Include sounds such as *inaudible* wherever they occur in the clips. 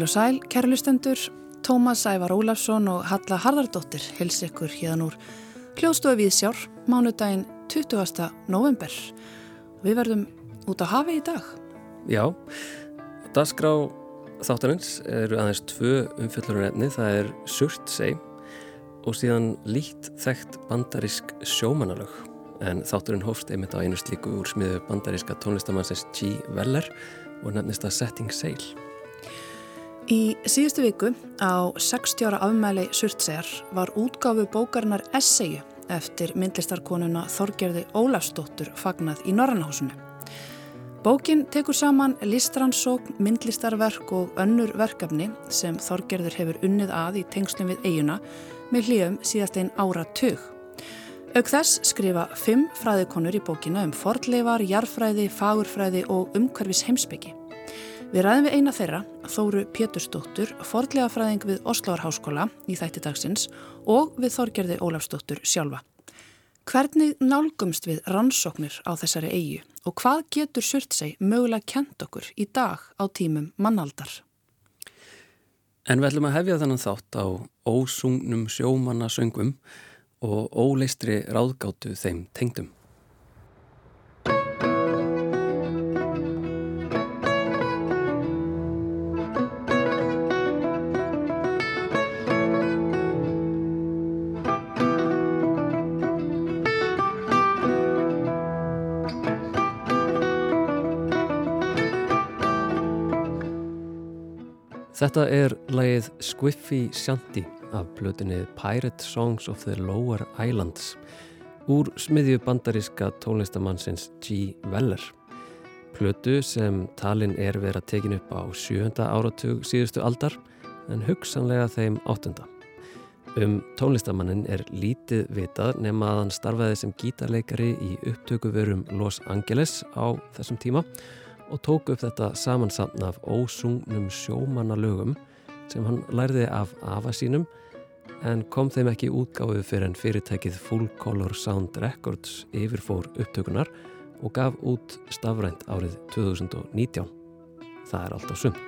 Heil og sæl, kærlustendur, Tómas Ævar Ólafsson og Halla Harðardóttir hils ykkur hérna úr hljóðstofu við sjár, mánudaginn 20. november. Við verðum út á hafi í dag. Já, dasgrá þáttarins eru aðeins tvö umfjöllurunefni, það er Surtsey og síðan lít þekkt bandarísk sjómanalög en þátturinn hófst einmitt á einu slíku úr smiðu bandaríska tónlistamannsins G. Weller og nefnist að Setting Sail. Í síðustu viku á 60 ára afmæli Surtsegar var útgáfu bókarinnar Essayju eftir myndlistarkonuna Þorgerði Ólafsdóttur fagnað í Norrannahúsinu. Bókin tekur saman listransókn, myndlistarverk og önnur verkefni sem Þorgerður hefur unnið að í tengslum við eiguna með hlýjum síðast einn ára tög. Auk þess skrifa fimm fræðikonur í bókina um fordleifar, jarfræði, fagurfræði og umhverfis heimsbyggi. Við ræðum við eina þeirra, Þóru Pétursdóttur, fordleifafræðing við Oslovarháskóla í þætti dagsins og við Þorgerði Ólafsdóttur sjálfa. Hvernig nálgumst við rannsóknir á þessari eigu og hvað getur Surtsey mögulega kent okkur í dag á tímum mannaldar? En við ætlum að hefja þannan þátt á ósungnum sjómannasöngum og óleistri ráðgáttu þeim tengdum. Þetta er lagið Squiffy Shanty af blötunni Pirate Songs of the Lower Islands úr smiðju bandaríska tónlistamannsins G. Weller. Plötu sem talin er verið að tekin upp á sjönda áratug síðustu aldar en hugsanlega þeim áttunda. Um tónlistamannin er lítið vitað nema að hann starfaði sem gítarleikari í upptökuverum Los Angeles á þessum tíma og tók upp þetta samansamn af ósungnum sjómanalögum sem hann lærði af afa sínum en kom þeim ekki útgáðu fyrir en fyrirtækið Full Color Sound Records yfirfór upptökunar og gaf út stafrænt árið 2019. Það er allt á sumt.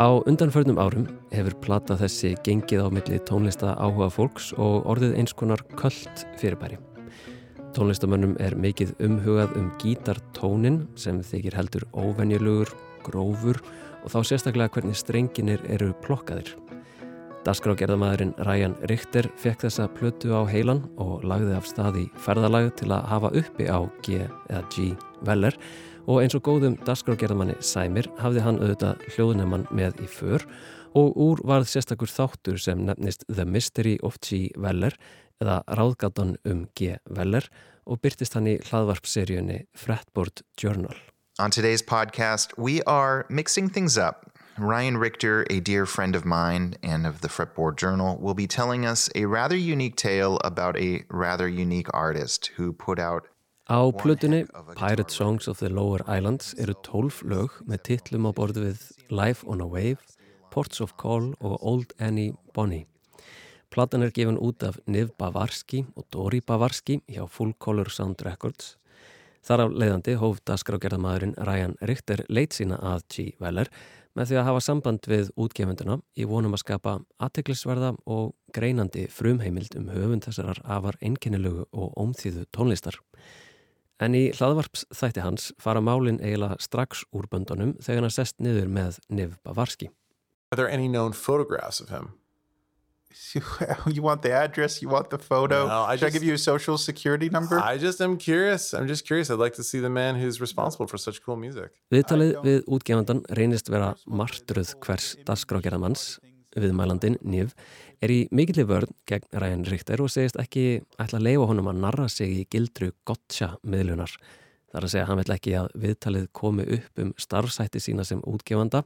Á undanförnum árum hefur plata þessi gengið á milli tónlista áhuga fólks og orðið eins konar köllt fyrirbæri. Tónlistamönnum er mikið umhugað um gítartónin sem þykir heldur óvenjulegur, grófur og þá sérstaklega hvernig strenginir eru plokkaðir. Daskrágerðamæðurinn Ryan Richter fekk þessa plötu á heilan og lagði af stað í ferðalag til að hafa uppi á G eða G Weller og eins og góðum dasgrágerðamanni Sæmir hafði hann auðvitað hljóðnemann með í för og úr varð sérstakur þáttur sem nefnist The Mystery of G. Weller eða Ráðgatan um G. Weller og byrtist hann í hlaðvarpseríunni Fretboard Journal. On today's podcast, we are mixing things up. Ryan Richter, a dear friend of mine and of the Fretboard Journal, will be telling us a rather unique tale about a rather unique artist who put out Á plutunni Pirate Songs of the Lower Islands eru tólf lög með titlum á borðu við Life on a Wave, Ports of Call og Old Annie Bonnie. Platan er gefin út af Niv Bavarski og Dori Bavarski hjá Full Color Sound Records. Þar af leiðandi hóf dasgrágerðamæðurinn Ryan Richter leit sína að G. Weller með því að hafa samband við útgefenduna í vonum að skapa aðteglisverða og greinandi frumheimild um höfund þessarar afar einkennilögu og ómþýðu tónlistar. En í hlaðvarps þætti hans fara málinn eiginlega strax úr böndunum þegar hann sest niður með Niv Bavarski. Are there any known photographs of him? *laughs* You want the address? You want the photo? No, I Should just- I give you a social security number? I just am curious. I'm just curious. I'd like to see the man who's responsible for such cool music. Viðtalið við útgefandan reynist vera martruð hvers dasgrágerðamanns viðmælandin Niv er í mikilli vörn gegn Ryan Richter og segist ekki ætla að leifa honum að narra sig í gildru gotcha miðlunar. Það er að segja hann vil ekki að viðtalið komi upp um starfsætti sína sem útgefanda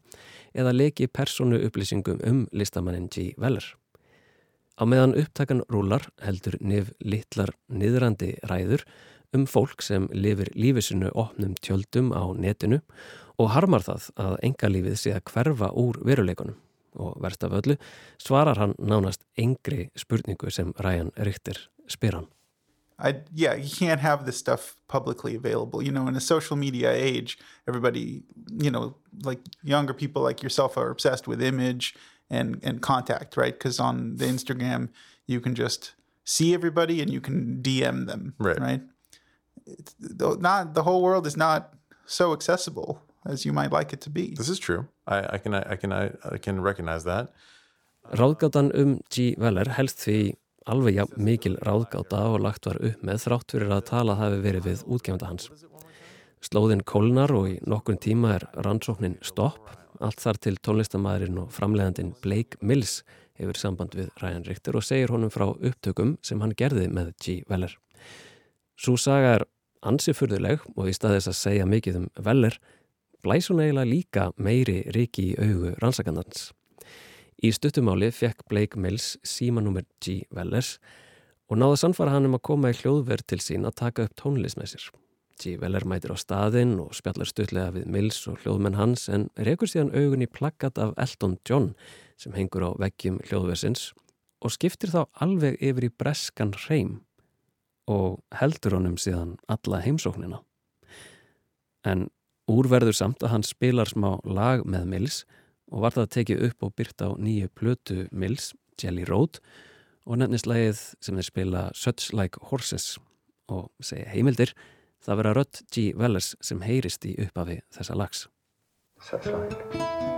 eða leki persónu upplýsingum um listamannin G. Weller. Á meðan upptakan rúlar heldur Niv litlar niðrandi ræður um fólk sem lifir lífisinu opnum tjöldum á netinu og harmar það að engalífið sé að hverfa úr veruleikunum og verst af öllu svarar hann nánast engri spurningu sem Ryan Richter spyr hann. I yeah, you can't have this stuff publicly available. You know, in a social media age, everybody, you know, like younger people like yourself are obsessed with image and and contact, right? Because on the Instagram, you can just see everybody and you can DM them, Right. Right. It's, not the whole world is not so accessible as you might like it to be. This is true. I, I can I can I, I can recognize that. Ráðgátan um G. Weller helst því alveg jafn mikil ráðgáta og lagt var upp með þrátt fyrir að tala hafi verið við útgefnda hans. Slóðin kólnar og í nokkurn tíma er rannsóknin stopp, allt þar til tónlistamæðurinn og framleiðandinn Blake Mills hefur samband við Ryan Richter og segir honum frá upptökum sem hann gerði með G. Weller. Sú saga er ansi furðuleg og í staðis að segja mikið um Weller blæs hún eiginlega líka meiri riki í augu rannsakandans. Í stuttumáli fekk Blake Mills símanúmer G. Wellers og náði sannfara hann um að koma í hljóðverð til sín að taka upp tónlist með sér. G. Weller mætir á staðinn og spjallar stuttlega við Mills og hljóðmenn hans en rekur síðan augun í plakkat af Elton John sem hengur á veggjum hljóðversins og skiptir þá alveg yfir í breskan hreim og heldur honum síðan alla heimsóknina. En úrverður samt að hann spilar smá lag með Mills og var það tekið upp og byrt á nýju plötu Mills, Jelly Road og nefnist lagið sem þeir spila Such Like Horses og segja heimildir það vera rödd G. Wellers sem heyrist í upphafi þessa lags. Such like.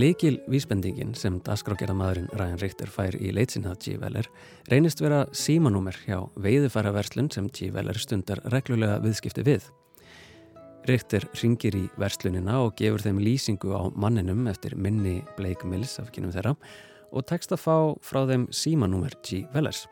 Leikil vísbendingin sem dasgrágerðamaðurinn Ryan Richter fær í leitsinhað G. Weller reynist vera símanúmer hjá veiðfæraverslun sem G. Weller stundar reglulega viðskipti við. Richter ringir í verslunina og gefur þeim lýsingu á manninum eftir minni Blake Mills af kynum þeirra og tekst að fá frá þeim símanúmer G. Wellers.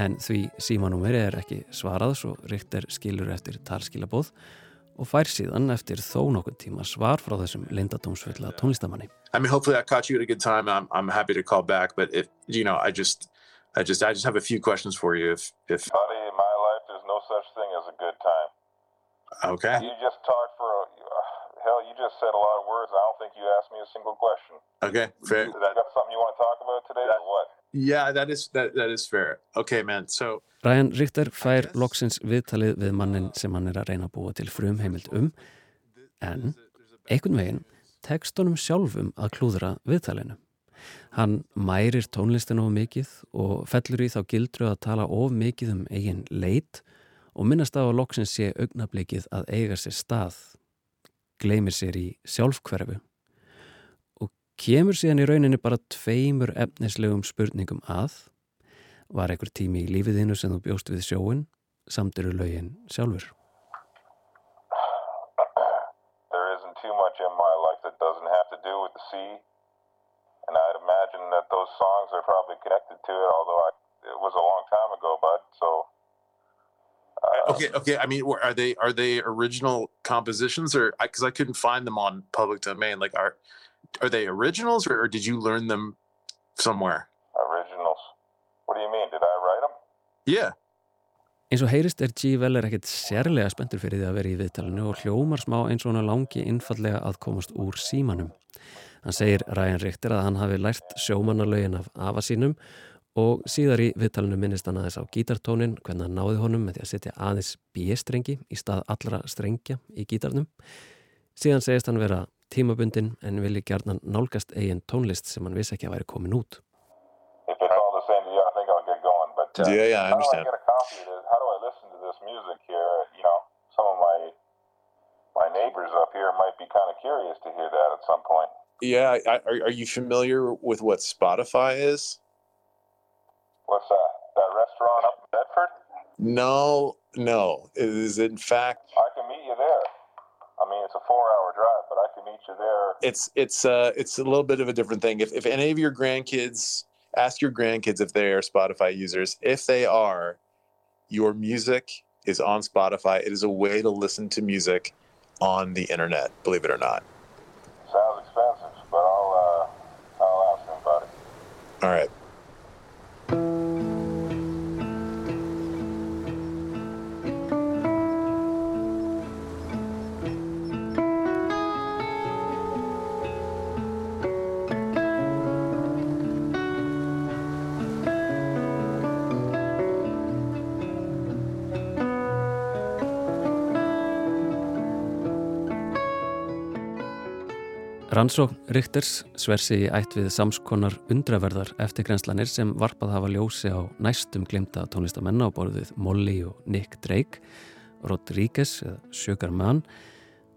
En því símanúmer er ekki svarað svo Richter skilur eftir talskilabóð og fær síðan eftir þó nokkuð tíma svar frá þessum lindadómsfulla tónlistamanni. I mean, hopefully I caught you at a good time. I'm I'm happy to call back, but if you know, I just, I just, I just have a few questions for you. If if Buddy, in my life, there's no such thing as a good time. okay, You just talked for a, hell. You just said a lot of words. I don't think you asked me a single question. okay, fair. You got something you want to talk about today, or what? Yeah, that is that that is fair. Okay, man. So Ryan Richter fær loksins viðtalið við mannin sem hann er að reyna að búa til frumheimild um en einhvern veginn tekst honum sjálfum að klúðra viðtalinu. Hann mærir tónlistinu of mikið og fellur í þá gildru að tala of mikið um eigin leit og minnast á að loksins sé augnablikið að eiga sér stað, gleymir sér í sjálfkverfu og kemur síðan í rauninni bara tveimur efnislegum spurningum að Var einhver tími í lífiðinu sem þú bjóst við sjóin, samt eru lögin sjálfur? There isn't too much in my life that doesn't have to do with the sea, and I'd imagine that those songs are probably connected to it. Although I, it was a long time ago, bud. So. Okay, okay. I mean, are they are they original compositions or because I, couldn't find them on public domain? Like, are are they originals or, or did you learn them somewhere? Originals. What do you mean? Did I write them? Yeah. Eins og heyrist er G. Weller ekkert sérlega spenntur fyrir því að vera í viðtalinu og hljómar smá eins og hann langi innfallega að komast úr símanum. Hann segir Ryan Richter að hann hafi lært sjómannalögin af afa sínum og síðar í viðtalinu minnist hann aðeins á gítartónin hvernig hann náði honum með því að setja aðeins B-strengi í stað allra strengja í gítarnum. Síðan segist hann vera tímabundin en vilji gerðan nálgast eigin tónlist sem hann vissi ekki að væri komin út. Uh, Yeah, yeah, I how understand. do I get a copy of this? How do I listen to this music here? You know, some of my my neighbors up here might be kind of curious to hear that at some point. Yeah. I, are are you familiar with what Spotify is? What's that? That restaurant up in Bedford? No, no. It is in fact I can meet you there. I mean, it's a four-hour drive, but I can meet you there. it's it's uh it's a little bit of a different thing. If if any of your grandkids ask your grandkids if they are Spotify users, if they are, your music is on Spotify. It is a way to listen to music on the internet, believe it or not. Sounds expensive, but I'll uh, I'll ask it. All right. Rannsókn Richters sversi í ætt við samskonar undraverðar eftirgrenslanir sem varpað hafa ljósi á næstum glimta tónlistamenn á borðið Molly og Nick Drake, Rodríguez eða Sugar Man,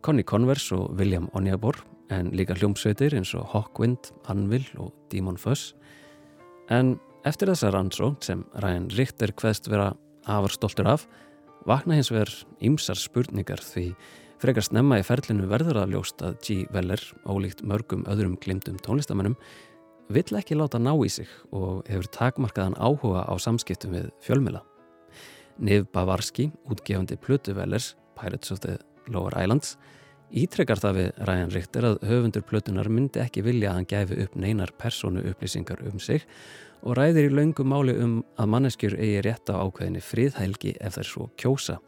Connie Converse og William Onyabor en líka hljómsveitir eins og Hawkwind, Anvil og Demon Fuzz. En eftir þessa rannsókn sem Ryan Richter hveðst vera afar stoltur af, vakna hins vegar ýmsar spurningar því Frekar snemma í ferlinu verður að ljóst að G. Weller, ólíkt mörgum öðrum glimtum tónlistamennum, vill ekki láta ná í sig og hefur takmarkaðan áhuga á samskiptum við fjölmila. Niv Bavarski, útgefandi Plutu Wellers, Pirates of the Lower Islands, ítrekkar það við Ryan Richter að höfundur Plutunar myndi ekki vilja að hann gæfi upp neinar persónu upplýsingar um sig og ræðir í laungu máli um að manneskjur eigi rétt á ákveðinni fríðhælgi ef þær svo kjósa.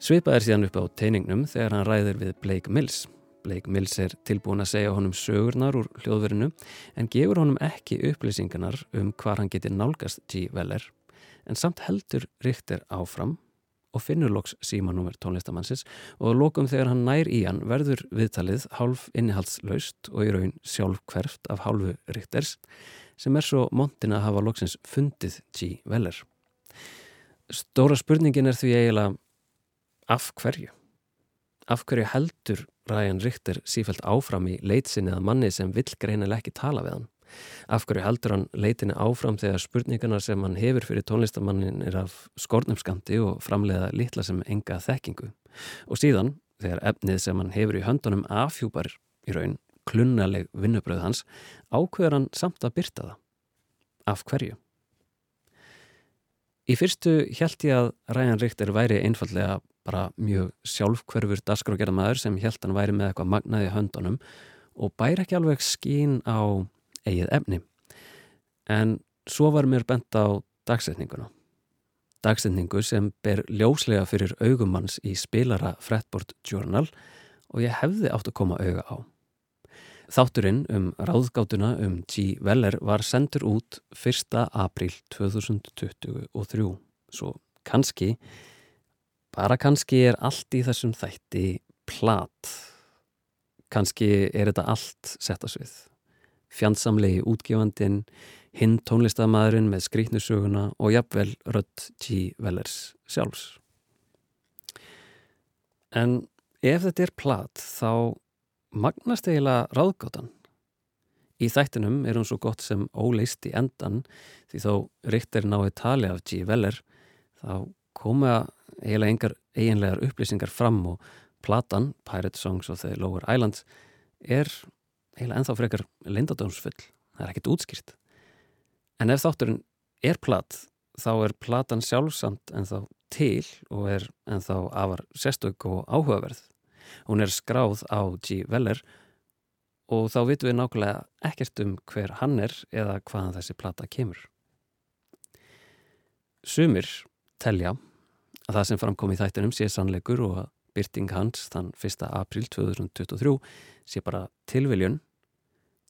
Svipað er síðan upp á teiningnum þegar hann ræðir við Blake Mills. Blake Mills er tilbúin að segja honum sögurnar úr hljóðverinu en gefur honum ekki upplýsingarnar um hvar hann geti nálgast G. Weller en samt heldur Richter áfram og finnur loks símanúmer tónlistamannsins og lokum þegar hann nær í hann verður viðtalið hálf innihaldslaust og í raun sjálf hverft af hálfu Richters sem er svo montin að hafa loksins fundið G. Weller. Stóra spurningin er því eiginlega af hverju? Af hverju heldur Ryan Richter sífælt áfram í leitsinni að manni sem vill greinileg ekki tala við hann? Af hverju heldur hann leitinni áfram þegar spurningarna sem hann hefur fyrir tónlistamannin er af skornumskamti og framleiða litla sem enga þekkingu? Og síðan, þegar efnið sem hann hefur í höndunum afhjúpar í raun klunnaleg vinnubröð hans, ákveður hann samt að byrta það. Af hverju? Í fyrstu held ég að Ryan Richter væri einfallega bara mjög sjálfkverfur dasgrágerða maður sem held hann væri með eitthvað magnaði höndunum og bæri ekki alveg skín á eigið efni. En svo var mér bent á dagsetninguna. Dagsetningu sem ber ljóslega fyrir augumanns í spilara Fretboard Journal og ég hefði átt að koma auga á. Þátturinn um ráðgátuna um G. Weller var sendur út 1. april 2023, svo kannski, bara kannski er allt í þessum þætti plat. Kannski er þetta allt sett að svið. Fjandsamlegi útgefandin, hinn tónlistamæðurinn með skrítnusöguna og jafnvel rödd G. Wellers sjálfs. En ef þetta er plat þá magnast eiginlega ráðgáttan. Í þættinum er hún svo gott sem óleist í endan því þó Richter náði tali af G. Weller þá koma eiginlega engar eiginlegar upplýsingar fram og platan Pirate Songs of the Lower Islands er eiginlega enþá frekar lindadómsfull. Það er ekkit útskýrt. En ef þátturinn er plat þá er platan sjálfsamt enþá til og er enþá afar sérstök og áhugaverð Hún er skráð á G. Weller og þá vitum við nákvæmlega ekkert um hver hann er eða hvaðan þessi plata kemur. Sumir telja að það sem framkom í þættinum sé sannleikur og að byrting hans þann 1. april 2023 sé bara tilviljun.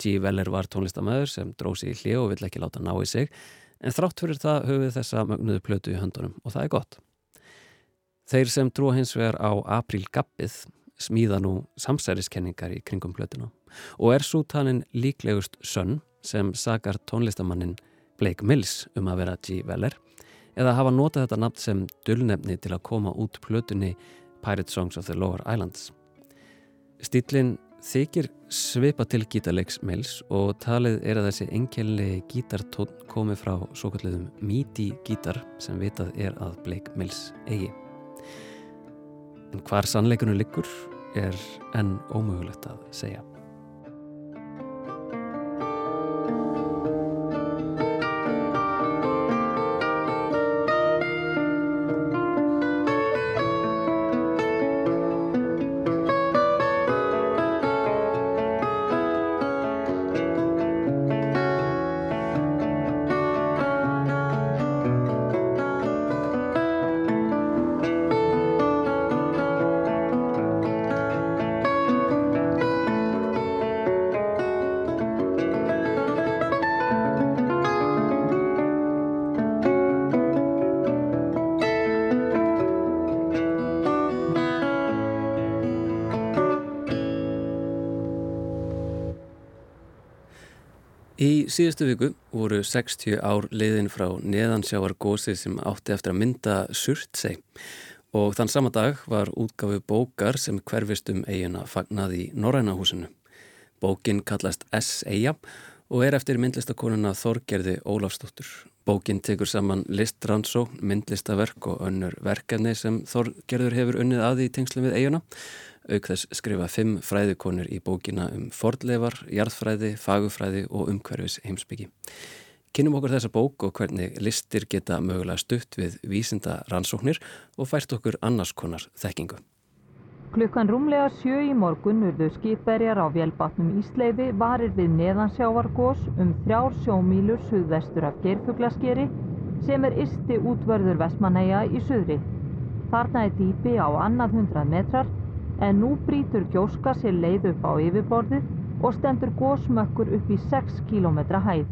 G. Weller var tónlistamæður sem dróði í hlið og vill ekki láta ná í sig en þrátt fyrir það höfðu þessa mögnuðu plötu í höndunum og það er gott. Þeir sem trú hins vegar á april gappið smíða nú samsæriskenningar í kringum plötuna og er svo talin líklegust sönn sem sakar tónlistamannin Blake Mills um að vera G. Weller eða hafa notað þetta nafn sem dullnefni til að koma út plötunni Pirate Songs of the Lower Islands. Stílinn þykir svipa til gítarleiks Mills og talið er að þessi engelli gítartón komi frá svo kalliðum MIDI gítar sem vitað er að Blake Mills eigi. En hvar sannleikunum liggur er enn ómögulegt að segja. Síðustu viku voru 60 ár leiðin frá neðansjávar gósi sem átti eftir að mynda Surtsey og þann sama dag var útgafu bókar sem hverfist um eigina fagnað í Norrænahúsinu. Bókin kallast S-Eia og er eftir myndlistakonuna Þorgerði Ólafsdóttur. Bókin tekur saman listrannsó, myndlistaverk og önnur verkefni sem Þorgerður hefur unnið aði í tengslu við eiguna auk þess skrifa fimm fræðikonur í bókina um fordleifar, jarðfræði, fagufræði og umhverfis heimsbyggi. Kynum okkur þessa bók og hvernig listir geta mögulega stutt við vísinda rannsóknir og fært okkur annars konar þekkingu. Klukkan rúmlega sjö í morgun urðu skipberjar á Vélbatnum Ísleifi varir við neðansjávargós um þrjár sjómílur suðvestur af Geirfuglaskeri sem er ysti útvörður Vestmanæja í suðri. Þarna er dýpi á annað hundrað metrar en nú brítur gjóska sér leið upp á yfirborðið og stendur gósmökkur upp í 6 km hæð.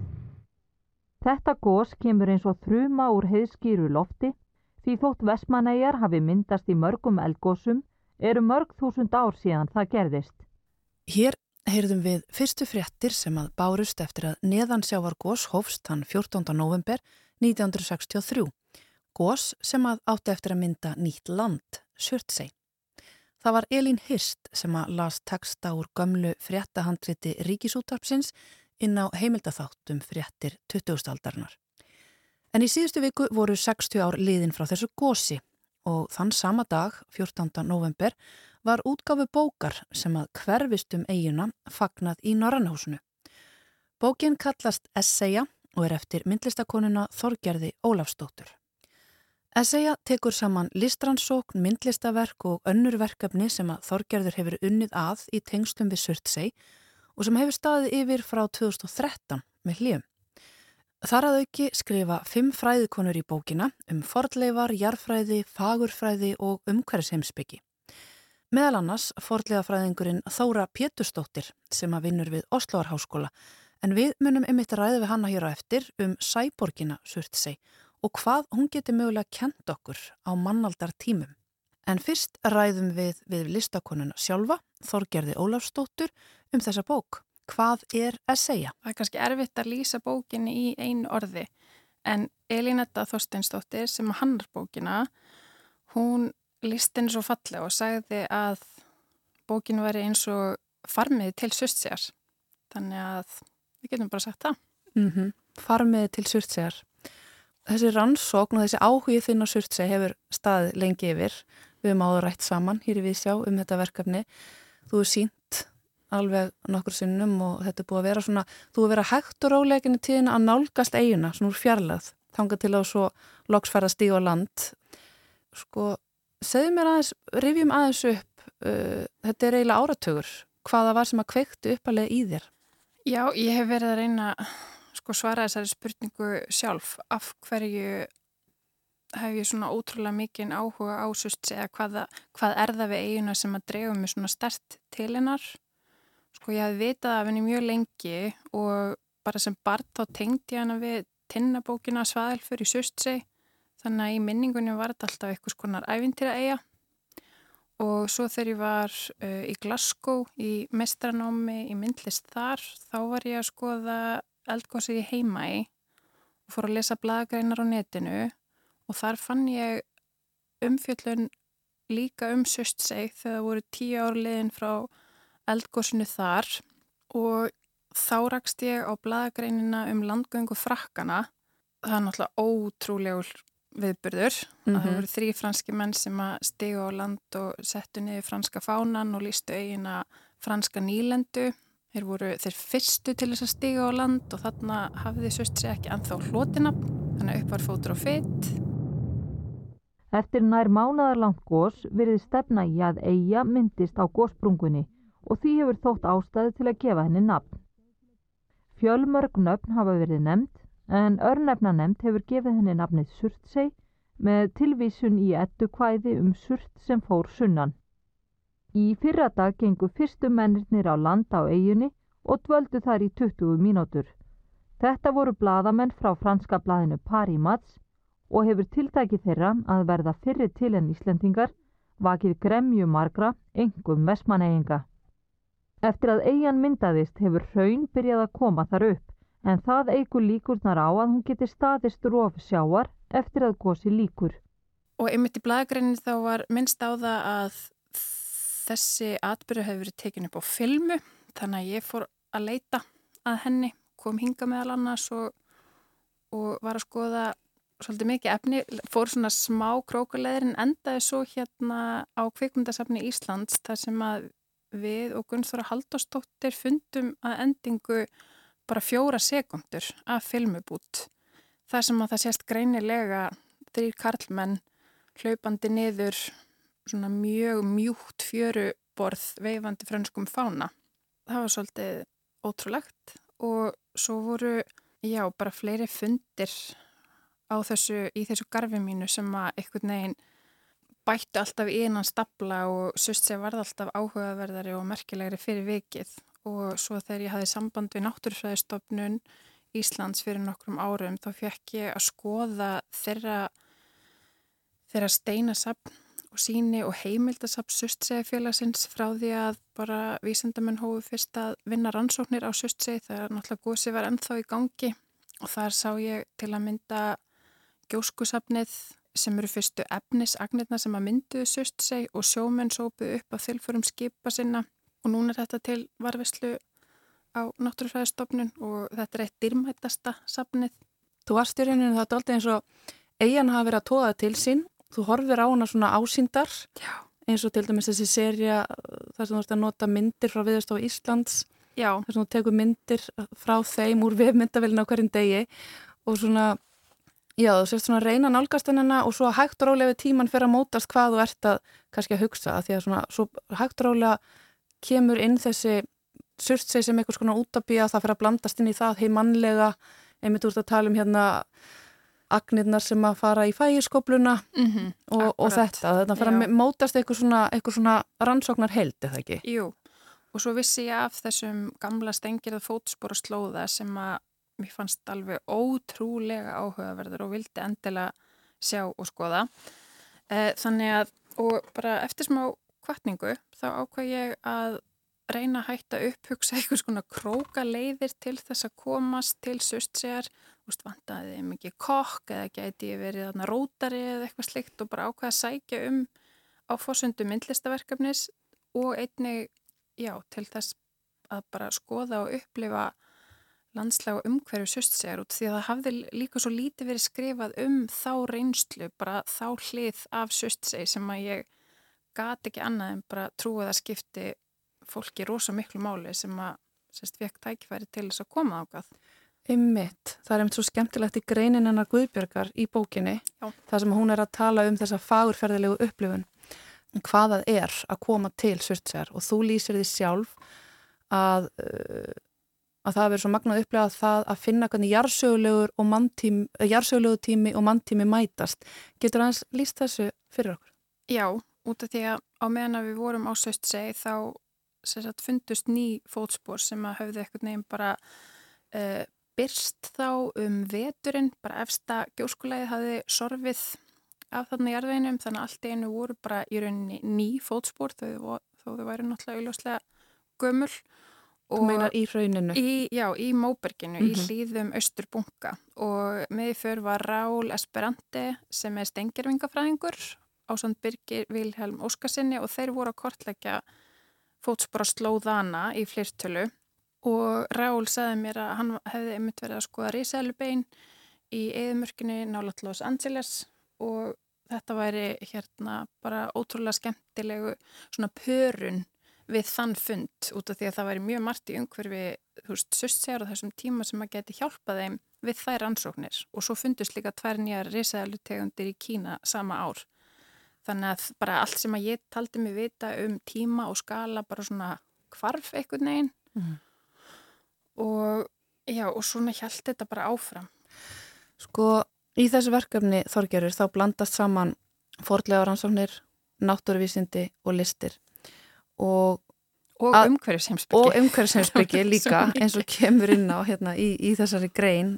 Þetta gós kemur eins og þruma úr heiðskýru lofti því þótt Vestmanæjar hafi myndast í mörgum eldgósum eru mörg þúsund ár síðan það gerðist. Hér heyrðum við fyrstu fréttir sem að bárust eftir að neðansjávar gós hófst hann 14. november 1963. Gós sem að átti eftir að mynda nýtt land, Sörtsei. Það var Elín Hirst sem að las texta úr gömlu fréttahandriti Ríkisúttarpsins inn á heimildatháttum fréttir 20. aldarinnar. En í síðustu viku voru 60 ár liðin frá þessu gósi og þann sama dag, 14. november, var útgáfu bókar sem að hverfist um eiguna fagnað í Norrannhúsinu. Bókin kallast Esseja og er eftir myndlistakonuna Þorgerði Ólafstóttur. Esseja tekur saman listransókn, myndlistaverk og önnur verkefni sem að Þorgerður hefur unnið að í tengstum við Surtsey og sem hefur staðið yfir frá 2013 með hljöfum. Þar að auki skrifa fimm fræðikonur í bókina um fordleifar, jarfræði, fagurfræði og umhverfsheimsbyggi. Meðal annars fordleifafræðingurinn Þóra Péturstóttir sem að vinnur við Osloarháskóla en við munum ymitt ræði við hanna hér á eftir um Sæborgina Surtsey og hvað hún geti mögulega kent okkur á mannaldar tímum. En fyrst ræðum við við listakonuna sjálfa, Þorgerði Ólafstóttur, um þessa bók. Hvað er að segja? Það er kannski erfitt að lýsa bókinni í einu orði, en Elínetta Þorsteinstóttir sem hannar bókina, hún henni svo fallega og sagði að bókinu væri eins og farmiði til surtsegar. Þannig að við getum bara sagt það. Mm -hmm. Farmiði til surtsegar þessi rannsókn og þessi áhugið þinn á Surtsey hefur staðið lengi yfir. Við höfum áður rætt saman hér í Vísjá um þetta verkefni. Þú er sínt alveg nokkur sinnum og þetta er búið að vera svona, þú er verið hægt og ráleginni tíðin að nálgast eiguna, svona úr fjarlað, þanga til að svo loksfæra stíg og land. Sko, segðu mér aðeins, rifjum aðeins upp, uh, þetta er eiginlega áratögur, hvaða var sem að kveiktu uppalega í þér? Já, ég hef verið að reyna sko svara þessari spurningu sjálf af hverju hef ég svona ótrúlega mikinn áhuga ásust eða hvað, hvað er það við eiguna sem að dreyfa mig svona stert til hennar? Sko ég hef vitað af henni mjög lengi og bara sem barn þá tengdi ég hana við tinnabókina svaðelfur í Sustsei þannig að í minningunni var þetta alltaf eitthvað skonar ævintýra eiga og svo þegar ég var uh, í Glasgow í mestranámi í myndlist þar þá var ég að skoða eldgósið í heimæ og fór að lesa bladagreinar á netinu og þar fann ég umfjöllun líka um Sustseg þegar það voru tíu ár liðin frá eldgósinu þar og þá rakst ég á bladagreinina um landgöngu frakkana. Það er náttúrulega ótrúlegur viðbyrður. Mm -hmm. Það mhm. voru þrý franski menn sem að stigu á land og settu niður franska fánan og lístu eigina franska nýlendu Þeir voru þeir fyrstu til þess að stiga á land og þarna hafði söst sér ekki anþá hlótinab, þannig upp var fótur og fytt. Eftir nær mánadarlangt gós verið stefna í að eiga myndist á gósprungunni og því hefur þótt ástæði til að gefa henni nafn. Fjölmörg nöfn hafa verið nefnd en örnefna nefnd hefur gefið henni nafnið Surtsey með tilvísun í ettu kvæði um Surt sem fór sunnan. Í fyrra dag gengu fyrstu mennirnir á land á eiginni og dvöldu þar í 20 mínútur. Þetta voru bladamenn frá franska bladinu Paris Mats og hefur tiltækið þeirra að verða fyrri til en Íslendingar vakið gremju margra, engum vestmaneiginga. Eftir að eigin myndaðist hefur hraun byrjað að koma þar upp en það eigur líkurnar á að hún geti staðist rof sjáar eftir að gósi líkur. Og einmitt í blæðagreinu þá var minnst á það að þessi atbyrju hefur verið tekinu upp á filmu þannig að ég fór að leita að henni, kom hinga meðal annars og, og var að skoða svolítið mikið efni, fór svona smá krókuleðir en endaði svo hérna á kvikmyndasafni Íslands þar sem að við og Gunnþóra Haldóstóttir fundum að endingu bara fjóra sekundur af filmubút þar sem að það sést greinilega þrýr karlmenn hlaupandi niður svona mjög mjúkt fjöruborð veifandi frönskum fána. Það var svolítið ótrúlegt og svo voru, já, bara fleiri fundir á þessu, í þessu garfi mínu sem að einhvern veginn bættu alltaf í einan stapla og sust sér varð alltaf áhugaverðari og merkilegri fyrir vikið og svo þegar ég hafði samband við Náttúrufræðistofnun Íslands fyrir nokkrum árum þá fekk ég að skoða þeirra, þeirra steinasapn og síni og heimildasapn sustsegfélagsins frá því að bara vísendamenn hófu fyrst að vinna rannsóknir á sustseg þegar náttúrulega gósi var ennþá í gangi og þar sá ég til að mynda gjóskusapnið sem eru fyrstu efnisagnirna sem að mynduðu sustseg og sjómenn sópuðu upp á þilfurum skipa sinna og núna er þetta til varfislu á náttúrufræðistofnun og þetta er eitt dyrmættasta safnið. Þú varst í rauninu þetta alltaf eins og eigin hafa verið að tóða til sín, þú horfir á hana svona ásýndar Já. eins og til dæmis þessi seria þar sem þú ert að nota myndir frá viðstof Íslands, Já. þar sem þú tekur myndir frá þeim úr vefmyndavelina á hverjum degi og svona Já, þú sést svona reyna nálgast hennina og svo hægt og rálega við tíman fyrir að mótast hvað þú ert að kannski að hugsa að því að svona svo hægt og rálega kemur inn þessi surtseg sem einhvers konar útabíja það fyrir að blandast inn í það heimannlega einmitt úr að tala um hérna agnirnar sem að fara í fægiskobluna mm -hmm, og, og þetta þetta fyrir að mótast eitthvað svona, eitthvað svona rannsóknar held, eða ekki? Jú, og svo vissi ég af þessum gamla stengirða fótspor og slóða sem að mér fannst alveg ótrúlega áhugaverður og vildi endilega sjá og skoða. Eh, þannig að, og bara eftir smá kvartningu, þá ákvað ég að reyna að hætta upp hugsa *laughs* eitthvað svona króka leiðir til þess að komast til sustsegar, úst vantaði mikið kokk eða gæti ég verið þarna rótari eða eitthvað slikt og bara ákvað að sækja um á fórsöndu myndlistaverkefnis og einnig, já, til þess að bara skoða og upplifa landslega umhverju sustsegar út því að það hafði líka svo lítið verið skrifað um þá reynslu, bara þá hlið af sustseg sem að ég gati ekki annað en bara trúið að skipti fólki rosa miklu máli sem að sérst vekk tækifæri til þess að koma ákvað. Ymmitt, það er einmitt svo skemmtilegt í greinin hennar Guðbjörgar í bókinni, Já. það sem hún er að tala um þessa fagurferðilegu upplifun, hvað það er að koma til surtsegar og þú lýsir því sjálf að uh, að það verður svo magnað upplegað það að finna hvernig manntími, jarðsögulegu tími og manntími mætast. Getur aðeins líst þessu fyrir okkur? Já, út af því að á meðan að við vorum á Söstseg þá sagt, fundust ný fótspór sem að höfðu eitthvað nefn bara uh, byrst þá um veturinn, bara efsta gjóskulegið hafi sorfið af þarna jarðveinum þannig að allt einu voru bara í rauninni ný fótspór þó þau væri náttúrulega auðváslega gömul Þú meinar í hrauninu? Í, já, í Móberginu, mm -hmm. í Mhm. hlýðum Östurbunga og með för var Rál Esperante sem er stengirvingafræðingur á svont Birgir Vilhelm Óskarsinni og þeir voru að kortleggja fótspora slóðana í flirtölu og Rál sagði mér að hann hefði einmitt verið að skoða risalubein í eðumörkinu nálat Los Angeles og þetta væri hérna bara ótrúlega skemmtilegu svona pörun við þann fund út af því að það væri mjög margt í umhverfi, þú veist, söstsegar á þessum tíma sem að geti hjálpað þeim við þær ansóknir og svo fundust líka tvær nýjar risaðalutegundir í Kína sama ár. Þannig að bara allt sem að ég taldi mig vita um tíma og skala bara svona kvarf eitthvað neginn Mhm. Og já, og svona hjælt þetta bara áfram. Sko, í þessu verkefni Þorgerur þá blandast saman fordlega rannsóknir, náttúruvísindi og listir. Og Og að- umhverfisheimsbyggi. *laughs* líka eins og kemur inn á hérna, í, í þessari grein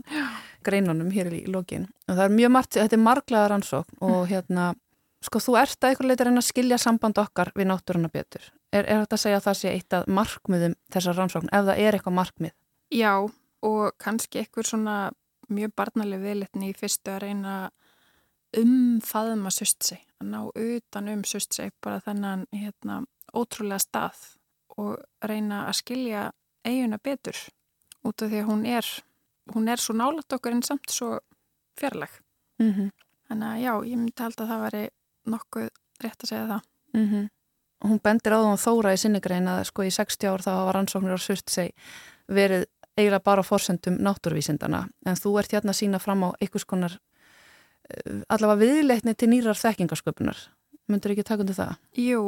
greinunum hér í lokin. Og það er mjög margt, þetta er marglaða rannsókn og hérna, sko þú ert að einhver leita að reyna að skilja samband okkar við náttúruna betur. Er, er þetta að segja að það sé eitt af markmiðum þessar rannsókn, ef það er eitthvað markmið Já, og kannski einhver svona mjög barnaleg viðlitni í fyrstu að reyna umfaðma sustsi, að ná utan um sustsi, bara þennan hérna, ótrúlega stað og reyna að skilja eiguna betur út af því að hún er hún er svo nálat okkur en samt svo fjarlag mm -hmm. þannig að já, ég myndi held að það væri nokkuð rétt að segja það mm -hmm. Hún bendir á það og þóra í sinnigrein að sko í 60 ár þá var rannsóknir á Surtsey verið eiginlega bara fórsendum náttúruvísindana en þú ert hérna að sína fram á einhvers konar eh, allavega viðleitni til nýrar þekkingasköpunar myndur ekki taka undir það? Jú,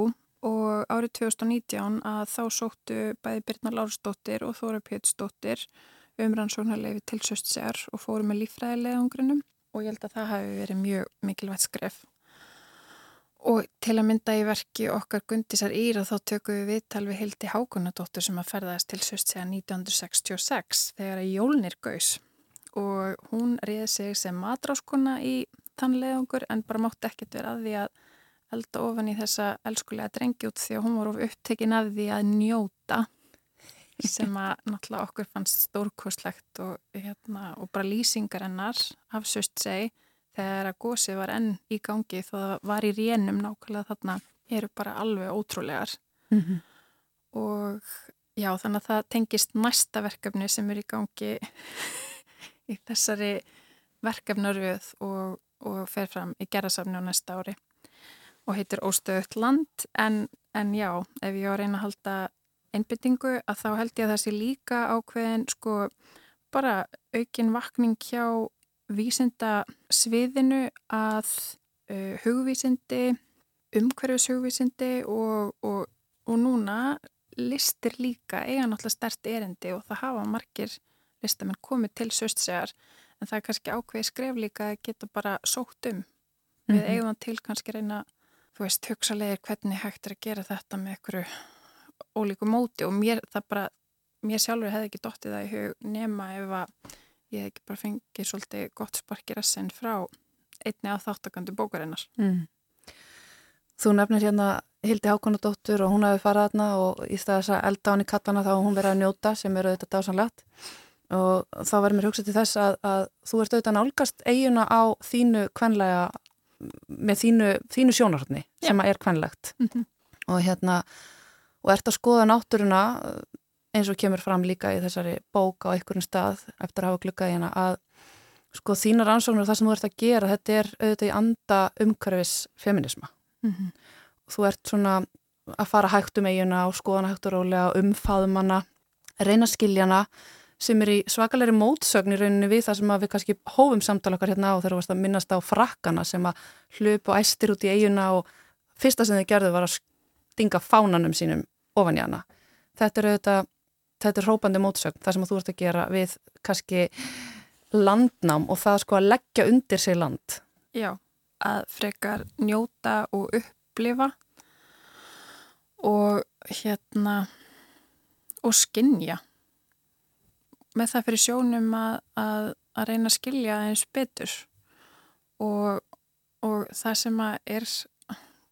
og árið 2019 að þá sóttu bæði Birna Lársdóttir og Þóra Pétursdóttir umrannsóknarleifi til söstsegar og fóru með lífræðilegangrinum og ég held að það hafi verið mjög mikilvægt skref. Og til að mynda í verki okkar Gundisar Íra þá tökum við viðtal við Hildi Hákonadóttur sem að ferðast til söstsegar 1966 þegar að jólnir gaus. Og hún riði sig sem matráskona í þann leðungur en bara mátti ekkert vera að því að elda ofan í þessa elskulega drengi út því að hún voru upptekinn af því að njóta sem að *laughs* náttúrulega okkur fannst stórkoslegt og, hérna, og bara lýsingar hennar af söst seg þegar að gósið var enn í gangi þó það var í rénum nákvæmlega þarna eru bara alveg ótrúlegar mm -hmm. og já þannig að það tengist næsta verkefni sem er í gangi *laughs* í þessari verkefnaröð og, og fer fram í gerðasafni á næsta ári og heitir Óstöðut land en, en já, ef ég á að reyna að halda einbyttingu að þá held ég að það sé líka ákveðin sko bara aukin vakning hjá vísinda sviðinu að uh, hugvísindi, umhverfis hugvísindi og, og, og núna listir líka eiga náttúrulega stert erindi og það hafa margir listamenn komið til söstsegar en það er kannski ákveði skref líka að geta bara sótt um. Við mm -hmm. eigum til kannski reyna, þú veist, hugsalegir hvernig hægt er að gera þetta með einhverju ólíku móti og mér það bara, mér sjálfur hefði ekki dottið það í hug nema ef að ég hef ekki bara fengið svolítið gott sparkir að senn frá einni af þáttakandu bókarinnar. Mm. Þú nefnir hérna Hildi Hákonadóttur og hún hafi farað hérna og í stað þess að elda hann í kattana þá hún verið að njóta sem eru þetta dásanlegt og þá verður mér hugsað til þess að, að þú ert auðvitað nálgast eiguna á þínu kvenlega með þínu, þínu sjónarhaldni sem er kvenlegt mm -hmm. og hérna og ert að skoða náttúruna eins og kemur fram líka í þessari bók á einhverjum stað eftir að hafa glukkað hana að sko þínar ansóknur og það sem þú ert að gera þetta er auðvitað í anda umhverfis feminisma mm -hmm. þú ert svona að fara hægt um eiguna og skoðana hægt og rólega umfáðumanna, reyna skiljana sem er í svakalegri mótsögn í rauninu við það sem við kannski hófum samtala okkar hérna á þegar þú varst að minnast á frakkana sem að hlup og æstir út í eiguna og fyrsta sem þið gerðu var að stinga fánanum sínum ofan í hana. Þetta er auðvitað, þetta er hrópandi mótsögn, það sem þú ert að gera við kannski landnám og það sko að leggja undir sig land. Já, að frekar njóta og upplifa og hérna og skinja með það fyrir sjónum að, að, að reyna að skilja eins betur og, og það sem að er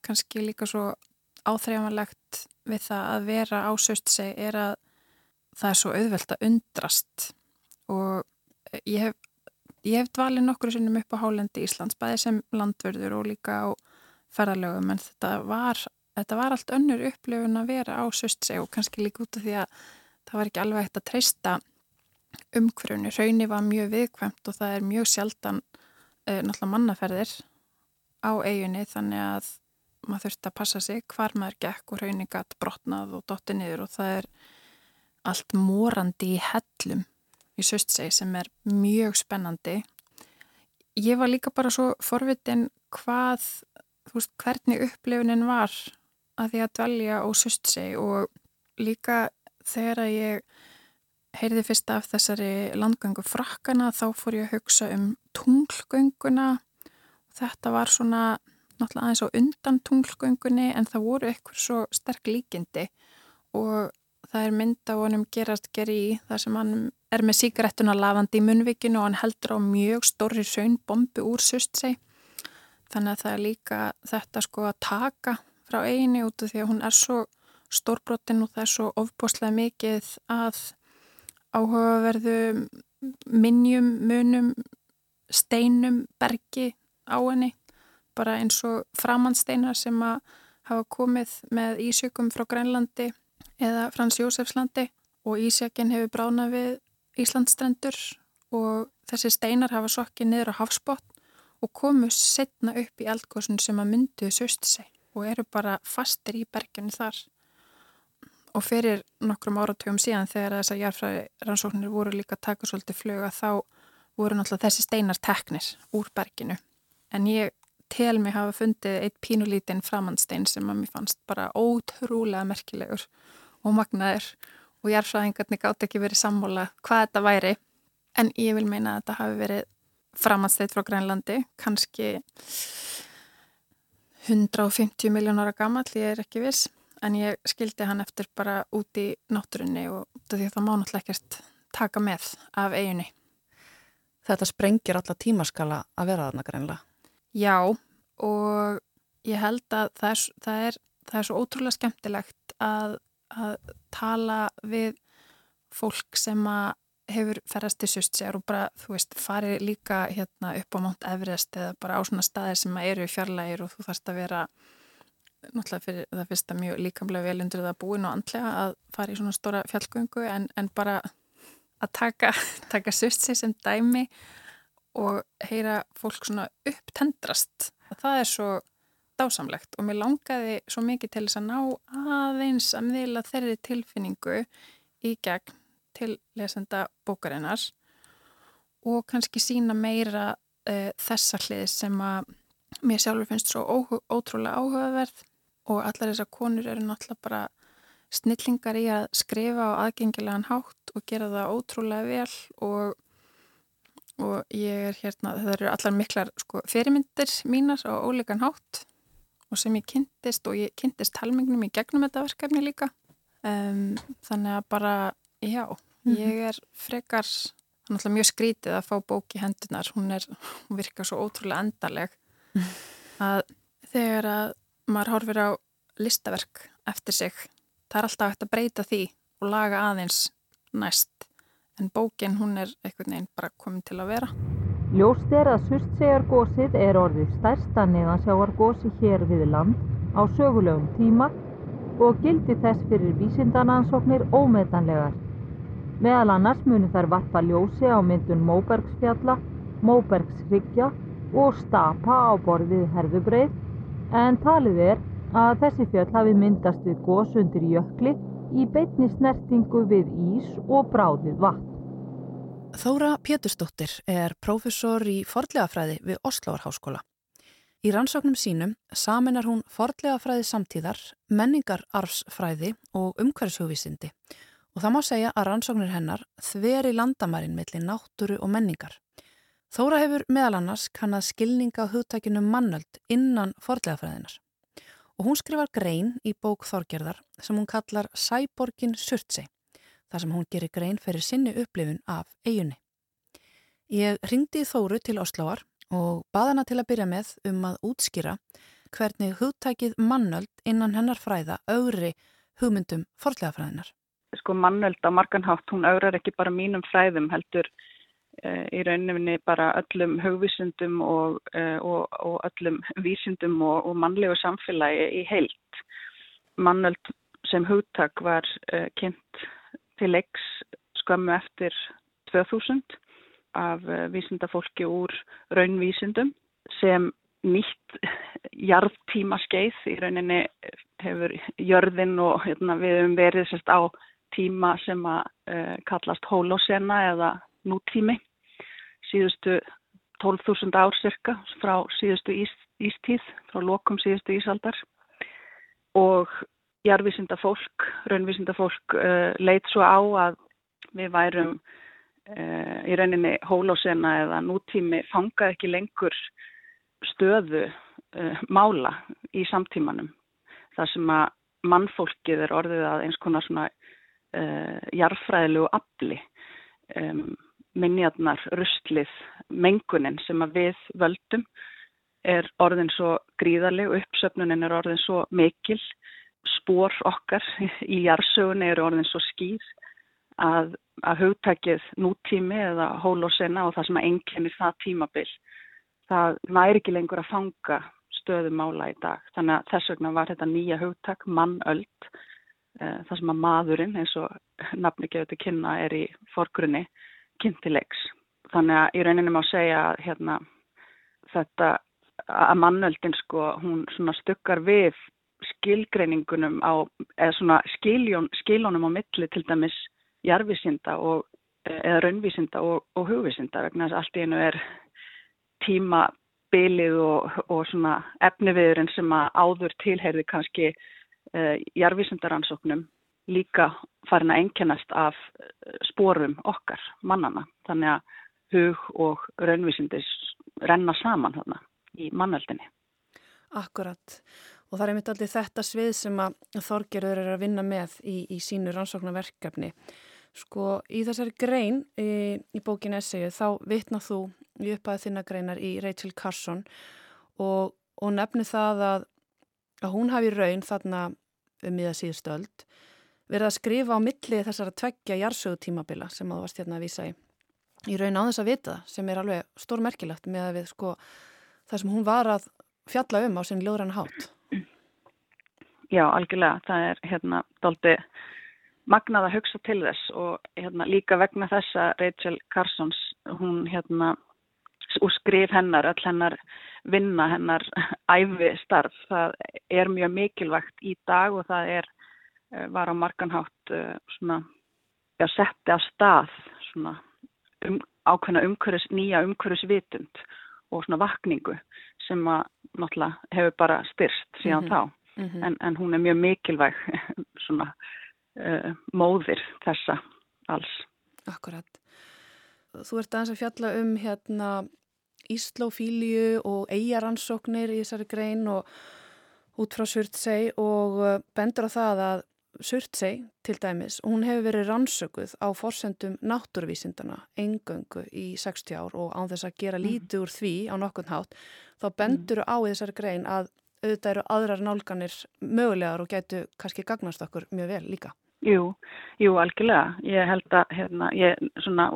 kannski líka svo áþreifanlegt við það að vera á söstseg er að það er svo auðvelt að undrast og ég hef, ég hef dvalið nokkru sinnum upp á Hálendi Íslands, bæði sem landverður og líka á ferðarlögum en þetta var, þetta var allt önnur upplifun að vera á söstseg og kannski líka út af því að það var ekki alveg hægt að treysta umhverjunni. Raunni var mjög viðkvæmt og það er mjög sjaldan uh, náttúrulega mannaferðir á eiginni þannig að maður þurfti að passa sig hvar maður gekk og rauningat brotnað og dotti niður og það er allt morandi í hellum í söstseg sem er mjög spennandi. Ég var líka bara svo forvitin hvað, þú veist, hvernig upplifunin var að því að dvelja á söstseg og líka þegar að ég heyrði fyrst af þessari landgöngu frakkana þá fór ég að hugsa um tunglgönguna og þetta var svona náttúrulega aðeins á undan tunglgöngunni en það voru eitthvað svo sterk líkindi og það er mynd á honum gerast geri í þar sem hann er með síkarettuna lavandi í munvikinu og hann heldur á mjög stóri raunbombu úr sustsei þannig að það er líka þetta sko að taka frá eini út af því að hún er svo stórbrotin og það er svo ofboslega mikið að áhugaverðu minnjum, munum, steinum, bergi á henni. Bara eins og framhandsteinar sem að hafa komið með ísjökum frá Grænlandi eða Frans Jósefslandi og ísjökin hefur bránað við Íslandstrendur og þessi steinar hafa sokkið niður á hafsbót og komu setna upp í eldgóðsun sem að mynduðu söst sig og eru bara fastir í berginni þar. Og fyrir nokkrum áratugum síðan þegar þessar jarfræði rannsóknir voru líka að taka svolítið fluga þá voru náttúrulega þessi steinar teknir úr berginu. En ég tel mig hafa fundið eitt pínulítinn framhandstein sem að mér fannst bara ótrúlega merkilegur og magnaður og jarfræðingarnir gátt ekki verið sammála hvað þetta væri. En ég vil meina að þetta hafi verið framhandsteit frá Grænlandi, kannski 150 miljón ára gammal, ég er ekki viss en ég skildi hann eftir bara út í náttúrunni og því að það má náttúrulega ekkert taka með af eiginni. Þetta sprengir alla tímaskala að vera þarna greinlega. Já og ég held að það er, það er, það er svo ótrúlega skemmtilegt að, að tala við fólk sem að hefur ferðast til Sustsjár og bara, þú veist, farið líka hérna upp á Mount Everest eða bara á svona staðir sem eru fjarlægir og þú þarfst að vera náttúrulega fyrir það fyrsta mjög líkamlega vel undir það búin og andlega að fara í svona stóra fjallgöngu en, en bara að taka, *laughs* taka Sustsjár sem dæmi og heyra fólk svona upptendrast. Það er svo dásamlegt og mér langaði svo mikið til þess að ná aðeins að miðla þeirri tilfinningu í gegn til lesenda bókarinnar og kannski sína meira uh, þessa hlið sem að mér sjálfur finnst svo ótrúlega áhugaverð og allar þessar konur eru náttúrulega bara snillingar í að skrifa á aðgengilegan hátt og gera það ótrúlega vel og, og ég er hérna, það eru allar miklar sko, fyrirmyndir mínar á óleikan hátt og sem ég kynntist og ég kynntist talmingnum í gegnum þetta verkefni líka um, þannig að bara Já, mm -hmm. ég er frekar, náttúrulega mjög skrítið að fá bók í hendunar, hún, er, hún virkar svo ótrúlega endaleg *laughs* að þegar að maður horfir á listaverk eftir sig, það er alltaf hægt að breyta því og laga aðeins næst, en bókin hún er einhvern veginn bara komin til að vera. Ljóst er að Surtsegargósið er orðið stærsta neðansjáargósi hér við land á sögulegum tíma og gildi þess fyrir vísindanansóknir ómetanlegar. Meðal annars muni þær varpa ljósi á myndun Móbergsfjalla, Móbergsryggja og stapa á borðið herðubreið en talið er að þessi fjöll hafi myndast við gós undir jökli í beitni snertingu við ís og bráðið vatn. Þóra Pétursdóttir er prófessor í fordlegafræði við Oslovarháskóla. Í rannsóknum sínum saminar hún fordlegafræði samtíðar, menningararfsfræði og umhverfshugvísindi og það má segja að rannsóknir hennar þveri landamærin millir náttúru og menningar. Þóra hefur meðal annars kannad skilninga á hugtækinu mannöld innan fordlegafræðinar og hún skrifar grein í bók Þorgerðar sem hún kallar Sæborgin Surtsei, þar sem hún gerir grein fyrir sinni upplifun af eigunni. Ég ringdi Þóru til Osloar og baða hana til að byrja með um að útskýra hvernig hugtækið mannöld innan hennar fræða augri hugmyndum fordlegafræðinar sko mannöld á marganhátt, hún augrar ekki bara mínum fræðum heldur uh, í rauninni bara öllum hugvísundum og, uh, og, og öllum vísundum og, og mannlegu samfélagi í heilt. Mannöld sem hugtak var uh, kynnt til leiks skömmu eftir 2000 af vísundafólki úr raunvísundum sem nýtt jarðtíma skeið í rauninni hefur jörðin og hérna, við hefum verið sérst á tíma sem að uh, kallast holosena eða nútími. Síðustu 12.000 ár cirka frá síðustu ís, ístíð, frá lokum síðustu ísaldar. Og jarðvísinda fólk, raunvísinda fólk uh, leit svo á að við værum uh, í rauninni holosena eða nútími fangað ekki lengur stöðu mála í samtímanum. Þar sem að mannfólkið er orðið að eins konar svona jarfræðilegu afli minjarnar, rustlið, mengunin sem að við völdum er orðin svo gríðarleg uppsöfnunin er orðin svo mikil spór okkar í jarðsögunni eru orðin svo skýr að, að hugtækið nútími eða hólósena og það sem að enginni það tímabill, það næri ekki lengur að fanga stöðumála í dag. Þannig að þess vegna var þetta nýja hugtak, mannöld, eh, það sem að maðurinn, eins og nafni gefur til kynna, er í forgrunni kynntilegs. Þannig að í rauninni má segja hérna, þetta að mannöldin sko, hún stukkar við skilgreiningunum á, eða svona skiljón, skiljónum á milli til dæmis jarfisinda og, eða raunvísinda og, og hugvísinda vegna þess að allt í einu er tímabilið og, og svona efniviðurinn sem að áður tilheyrði kannski uh, jarfisindaransóknum líka farin að enkennast af spórum okkar mannana. Þannig að hug og raunvísindis renna saman þarna í mannöldinni. Akkurat. Og það er mitt aldrei þetta svið sem að Þorgerður er að vinna með í, í sínu rannsóknarverkefni. Sko í þessari grein í, í bókinu Essegu þá vitnað þú í upphæðu þinna greinar í Rachel Carson og, og nefni það að, að hún hafi raun þarna um miða síðustöld verið að skrifa á milli þessara tveggja jarsögutímabila sem þú varst hérna að vísa í. Í raun á þess að vita sem er alveg stórmerkilegt með að við sko það sem hún var að fjalla um á sinn ljóðrann hátt. Já, algjörlega. Það er hérna doldi magnað að hugsa til þess og hérna líka vegna þessa Rachel Carsons, hún hérna og skrif hennar, öll hennar vinna, hennar *laughs* æfi starf, það er mjög mikilvægt í dag og það er, eh, var á marganhátt eh, svona, já, setti á stað svona um, ákveðna umhverfis, nýja umhverfisvitund og svona vakningu sem að náttúrulega hefur bara styrst síðan mm -hmm. þá mm -hmm. en, en hún er mjög mikilvæg *laughs* svona uh, móðir þessa alls. Akkurat. Þú ert aðeins að fjalla um hérna Íslófíliu og eigaransóknir í þessari grein og út frá Surtsey og uh, bendur á það að Surtsey til dæmis, hún hefur verið rannsökuð á forsendum náttúruvísindana engöngu í 60 ár og án þess að gera mhm. lítið úr því á nokkurn hátt, þá bendur á þessari grein að auðvitað eru aðrar nálganir mögulegar og getur kannski gagnast okkur mjög vel líka. Jú, jú, algjörlega. Ég held að hérna, ég, svona,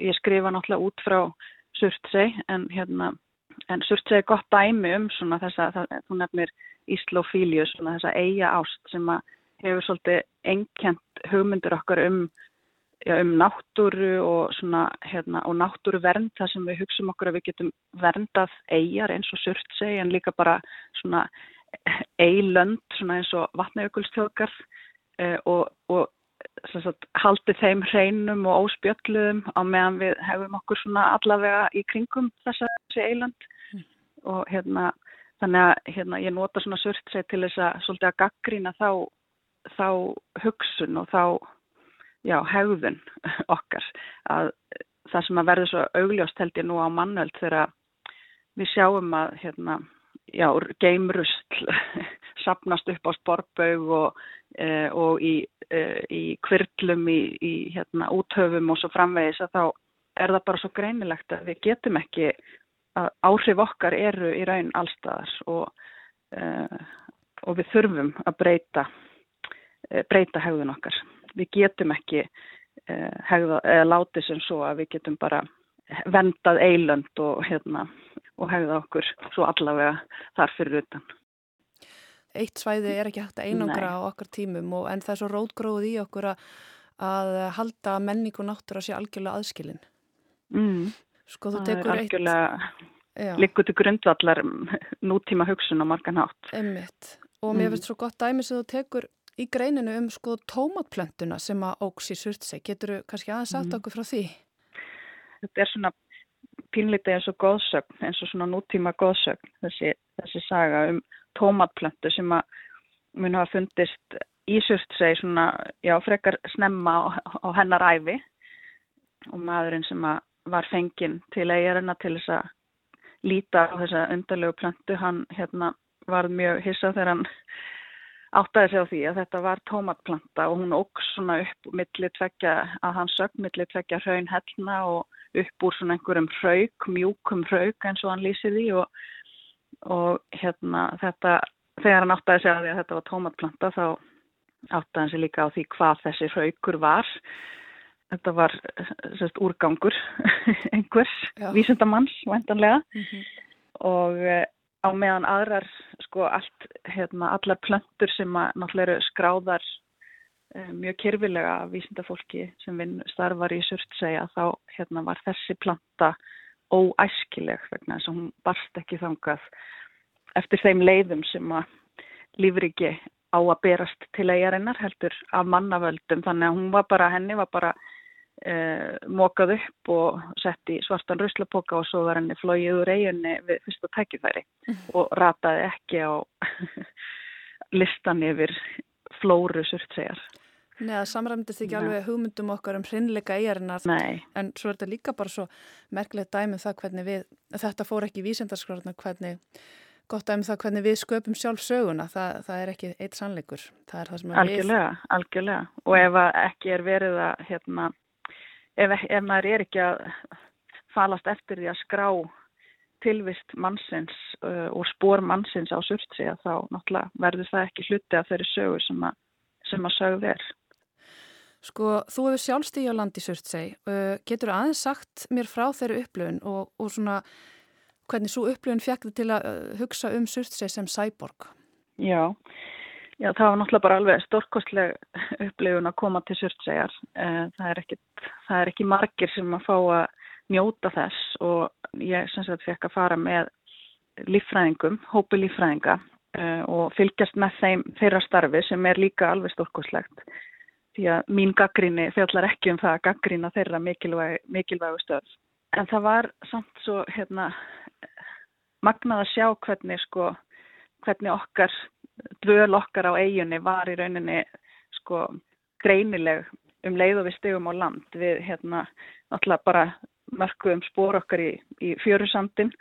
ég skrifa náttúrulega út frá Surtsey en, hérna, en Surtsey er gott dæmi um svona þessa, það, þú nefnir Íslofílius, svona þessa eiga ást sem að hefur svolítið enkjent hugmyndur okkar um já, um náttúru og, svona, hérna, og náttúruvernd þar sem við hugsaum okkur að við getum verndað eigjar eins og surtseg en líka bara svona eilönd svona eins og vatnajökulstjókar eh, og, og sagt, haldið þeim hreinum og óspjöldluðum á meðan við hefum okkur svona allavega í kringum þessi eilönd mm. og hérna þannig að hérna, ég nota svona surtseg til þess að svolítið að gaggrína þá, þá hugsun og þá já, hegðun okkar að það sem að verður svo augljóst held ég nú á mannöld þegar við sjáum að hérna, já, geimrustl *laughs* sapnast upp á sportbaug og, e, og í, e, í kvirlum í, í hérna, úthöfum og svo framvegis að þá er það bara svo greinilegt að við getum ekki að áhrif okkar eru í raun allstaðar og, e, og við þurfum að breyta breyta hegðun okkar við getum ekki uh, hegða, eða látið sem svo að við getum bara vendað eilönd og, hérna, og hegða okkur svo allavega þar fyrir utan. Eitt svæði er ekki hægt að einangra Nei. á okkar tímum og, en það er svo rótgróð í okkur að, að halda menningu náttúr að sé algjörlega aðskilin. Mm. Sko þú tekur eitt... Liggur til grundvallar nútíma hugsun á margan hátt. Emmitt. Og mér mm. finnst svo gott dæmis að þú tekur í greininu um sko tómatplöntuna sem að óks í surtseg. Getur þú kannski aðeins aðt mhm. okkur frá því? Þetta er svona pínlítið eins og góðsögn, eins og svona nútíma góðsögn, þessi, þessi saga um tómatplöntu sem að mun hafa fundist í surtseg svona, já, frekar snemma á, á hennar æfi og maðurinn sem að var fenginn til eigarina til þess að líta á þessa undarlegu plöntu, hann hérna var mjög hissað þegar hann áttaði sig á því að þetta var tómatplanta og hún óks svona upp millir tvekja, að hann sög millir tvekja hraun hellna og upp úr svona einhverjum hrauk, mjúkum hrauk eins og hann lýsir því og, og hérna þetta, þegar hann áttaði sig á því að þetta var tómatplanta þá áttaði hann sig líka á því hvað þessi hraukur var. Þetta var sérst, úrgangur *laughs* einhvers, vísendamanns vantanlega mm -hmm. og uh, á meðan aðrar sko allt, hérna, allar plöntur sem að náttúrulega eru skráðar uh, mjög kyrfilega af vísendafólki sem vinn starfar í surtsegja þá hérna, var þessi planta óæskileg vegna þess að hún barst ekki þangað eftir þeim leiðum sem að lífriki á að berast til eigarinnar heldur af mannavöldum. Þannig að hún var bara, henni var bara eh, mokað upp og sett í svartan ruslapoka og svo var henni flóið úr eiginni við fyrsta tækifæri mm. og rataði ekki á *laughs* listan yfir flóru surtsegar. Nei, það samræmdist ekki Nei. alveg hugmyndum okkar um hrinnleika eigarinnar en svo er þetta líka bara svo merkilegt dæmið um það hvernig við, þetta fór ekki í vísendarskráðuna hvernig gott að um það hvernig við sköpum sjálf söguna, það, það er ekki eitt sannleikur. Það er það sem algjörlega, við... Algjörlega, og ef ekki er verið að, hérna, ef, ef maður er ekki að falast eftir því að skrá tilvist mannsins uh, og spór mannsins á surtsi að þá náttúrulega verður það ekki hluti af þeirri sögur sem að, sem að sögð er. Sko, þú hefur sjálfstíð á landi surtsi, uh, getur aðeins sagt mér frá þeirri upplöfun og, og svona hvernig svo upplifun fekk þið til að uh, hugsa um Surtsey sem cyborg? Já, já, það var náttúrulega bara alveg stórkostleg upplifun að koma til Surtseyjar. Eh, það er, ekki, það er ekki margir sem að fá að njóta þess og ég sem sagt fekk að fara með líffræðingum, hópi líffræðinga eh, og fylgjast með þeim þeirra starfi sem er líka alveg stórkostlegt. Því að mín gaggríni fjallar ekki um það að gaggrína þeirra mikilvæg, mikilvægu stöð. En það var samt svo hérna, magnað að sjá hvernig sko, hvernig okkar dvöl okkar á eiginni var í rauninni sko greinileg um leið og við stegum á land. Við hérna náttúrulega bara mörkuðum spór okkar í, í fjörusandin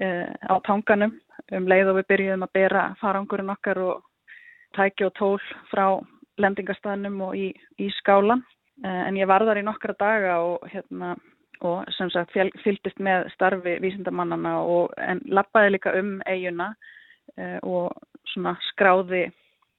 eh, á tanganum um leið og við byrjuðum að bera farangurinn okkar og tæki og tól frá lendingarstaðnum og í, í skálan eh, en ég var þar í nokkra daga og hérna og sem sagt fylgist með starfi vísindamannana og en lappaði líka um eiguna og svona skráði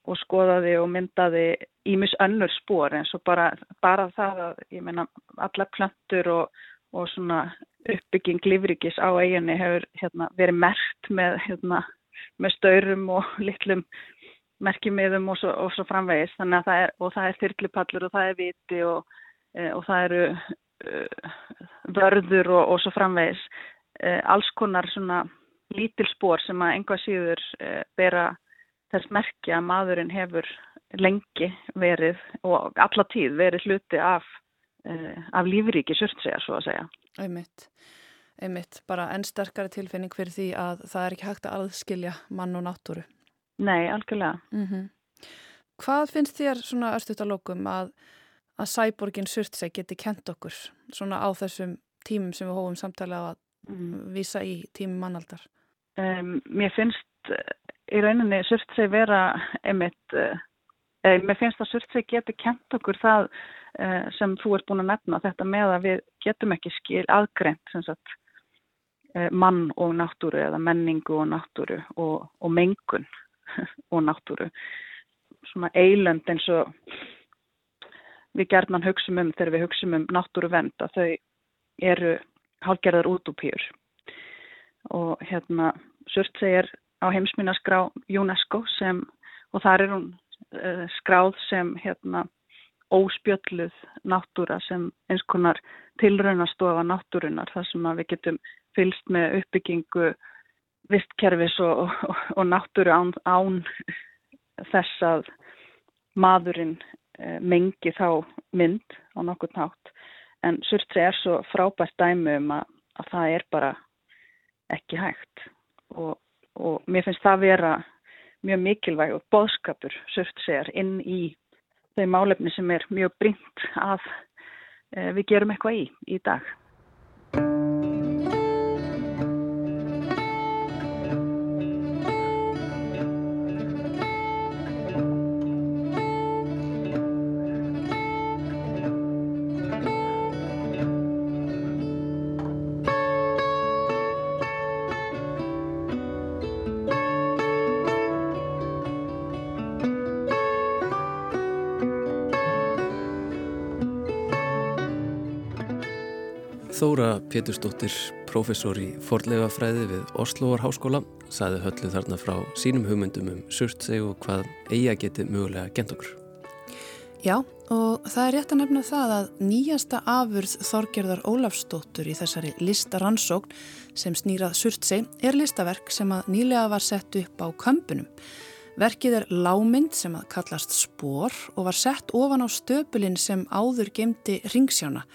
og skoðaði og myndaði ímis önnur spór eins og bara, bara það að ég meina alla plantur og, og svona uppbygging lífrikis á eiginni hefur hérna, verið mert með, hérna, með staurum og *laughs* litlum merkimiðum og svo, og svo framvegis. Þannig að það er, og það er þyrlupallur og það er viti og, e, og það eru uh, vörður og, og svo framvegis. Uh, alls konar svona lítilspor sem að enga síður uh, bera þess merkja að maðurinn hefur lengi verið og alla tíð verið hluti af, af lífríki surtsega svo að segja. Einmitt, einmitt, bara enn sterkari tilfinning fyrir því að það er ekki hægt að aðskilja mann og náttúru. Nei, algjörlega. Mm -hmm. Hvað finnst þér svona örstuðt að lókum að að Sæborgin Surtseg geti kent okkur svona á þessum tímum sem við hófum samtala á að mm. vísa í tímum mannaldar? Um, mér finnst uh, í rauninni Surtseg vera einmitt, uh, eh, mér finnst að Surtseg geti kent okkur það uh, sem þú ert búin að nefna þetta með að við getum ekki skil aðgreint sagt, mann og náttúru eða menningu og náttúru og, og mengun *laughs* og náttúru. Svona eilönd eins og við gerðman hugsaum um þegar við hugsaum um náttúru vend að þau eru hálgerðar útúpýr og hérna Surtsey er á heimsminaskrá UNESCO sem og þar er hún uh, skráð sem hérna óspjölluð náttúra sem eins konar tilraunastofa náttúrunar þar sem við getum fylst með uppbyggingu vistkerfis og, og, og náttúru án, án þess að maðurinn Eh, mengi þá mynd á nokkur nátt en Surtsey er svo frábært dæmi um að, að það er bara ekki hægt og, og mér finnst það vera mjög mikilvæg og boðskapur Surtseyar inn í þau málefni sem er mjög brínt að e, við gerum eitthvað í í dag. Þóra Pétursdóttir, professor í forlegafræði við Osloar háskóla, saði höllu þarna frá sínum hugmyndum um surtseg og hvað eiga geti mögulega gent okkur. Já, og það er rétt að nefna það að nýjasta afurð Þorgerðar Ólafsdóttur í þessari listaransókn sem snýrað surtseg er listaverk sem að nýlega var sett upp á kömpunum. Verkið er lámynd sem að kallast spór og var sett ofan á stöpulinn sem áður gemdi ringsjána.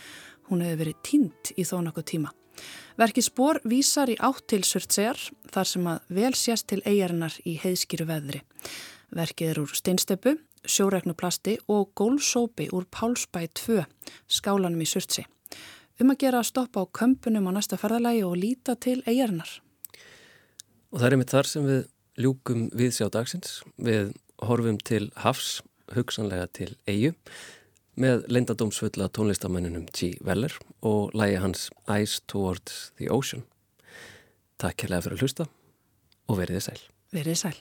Hún hefur verið tínt í þó nokkuð tíma. Verkið spór vísar í átt til surtsegar þar sem að vel sést til eigarinnar í heiðskýru veðri. Verkið er úr steinstöpu, sjóregnuplasti og gólsópi úr Pálsbæ 2, skálanum í surtse. Um að gera að stoppa á kömpunum á næsta ferðalagi og líta til eigarinnar. Og það er einmitt þar sem við ljúkum við sjá dagsins. Við horfum til Hafs, hugsanlega til Eyju með leindadómsfulla tónlistamönnunum G. Weller og lægi hans Eyes Towards the Ocean. Takk kærlega fyrir að hlusta og verið þið sæl. Verið þið sæl.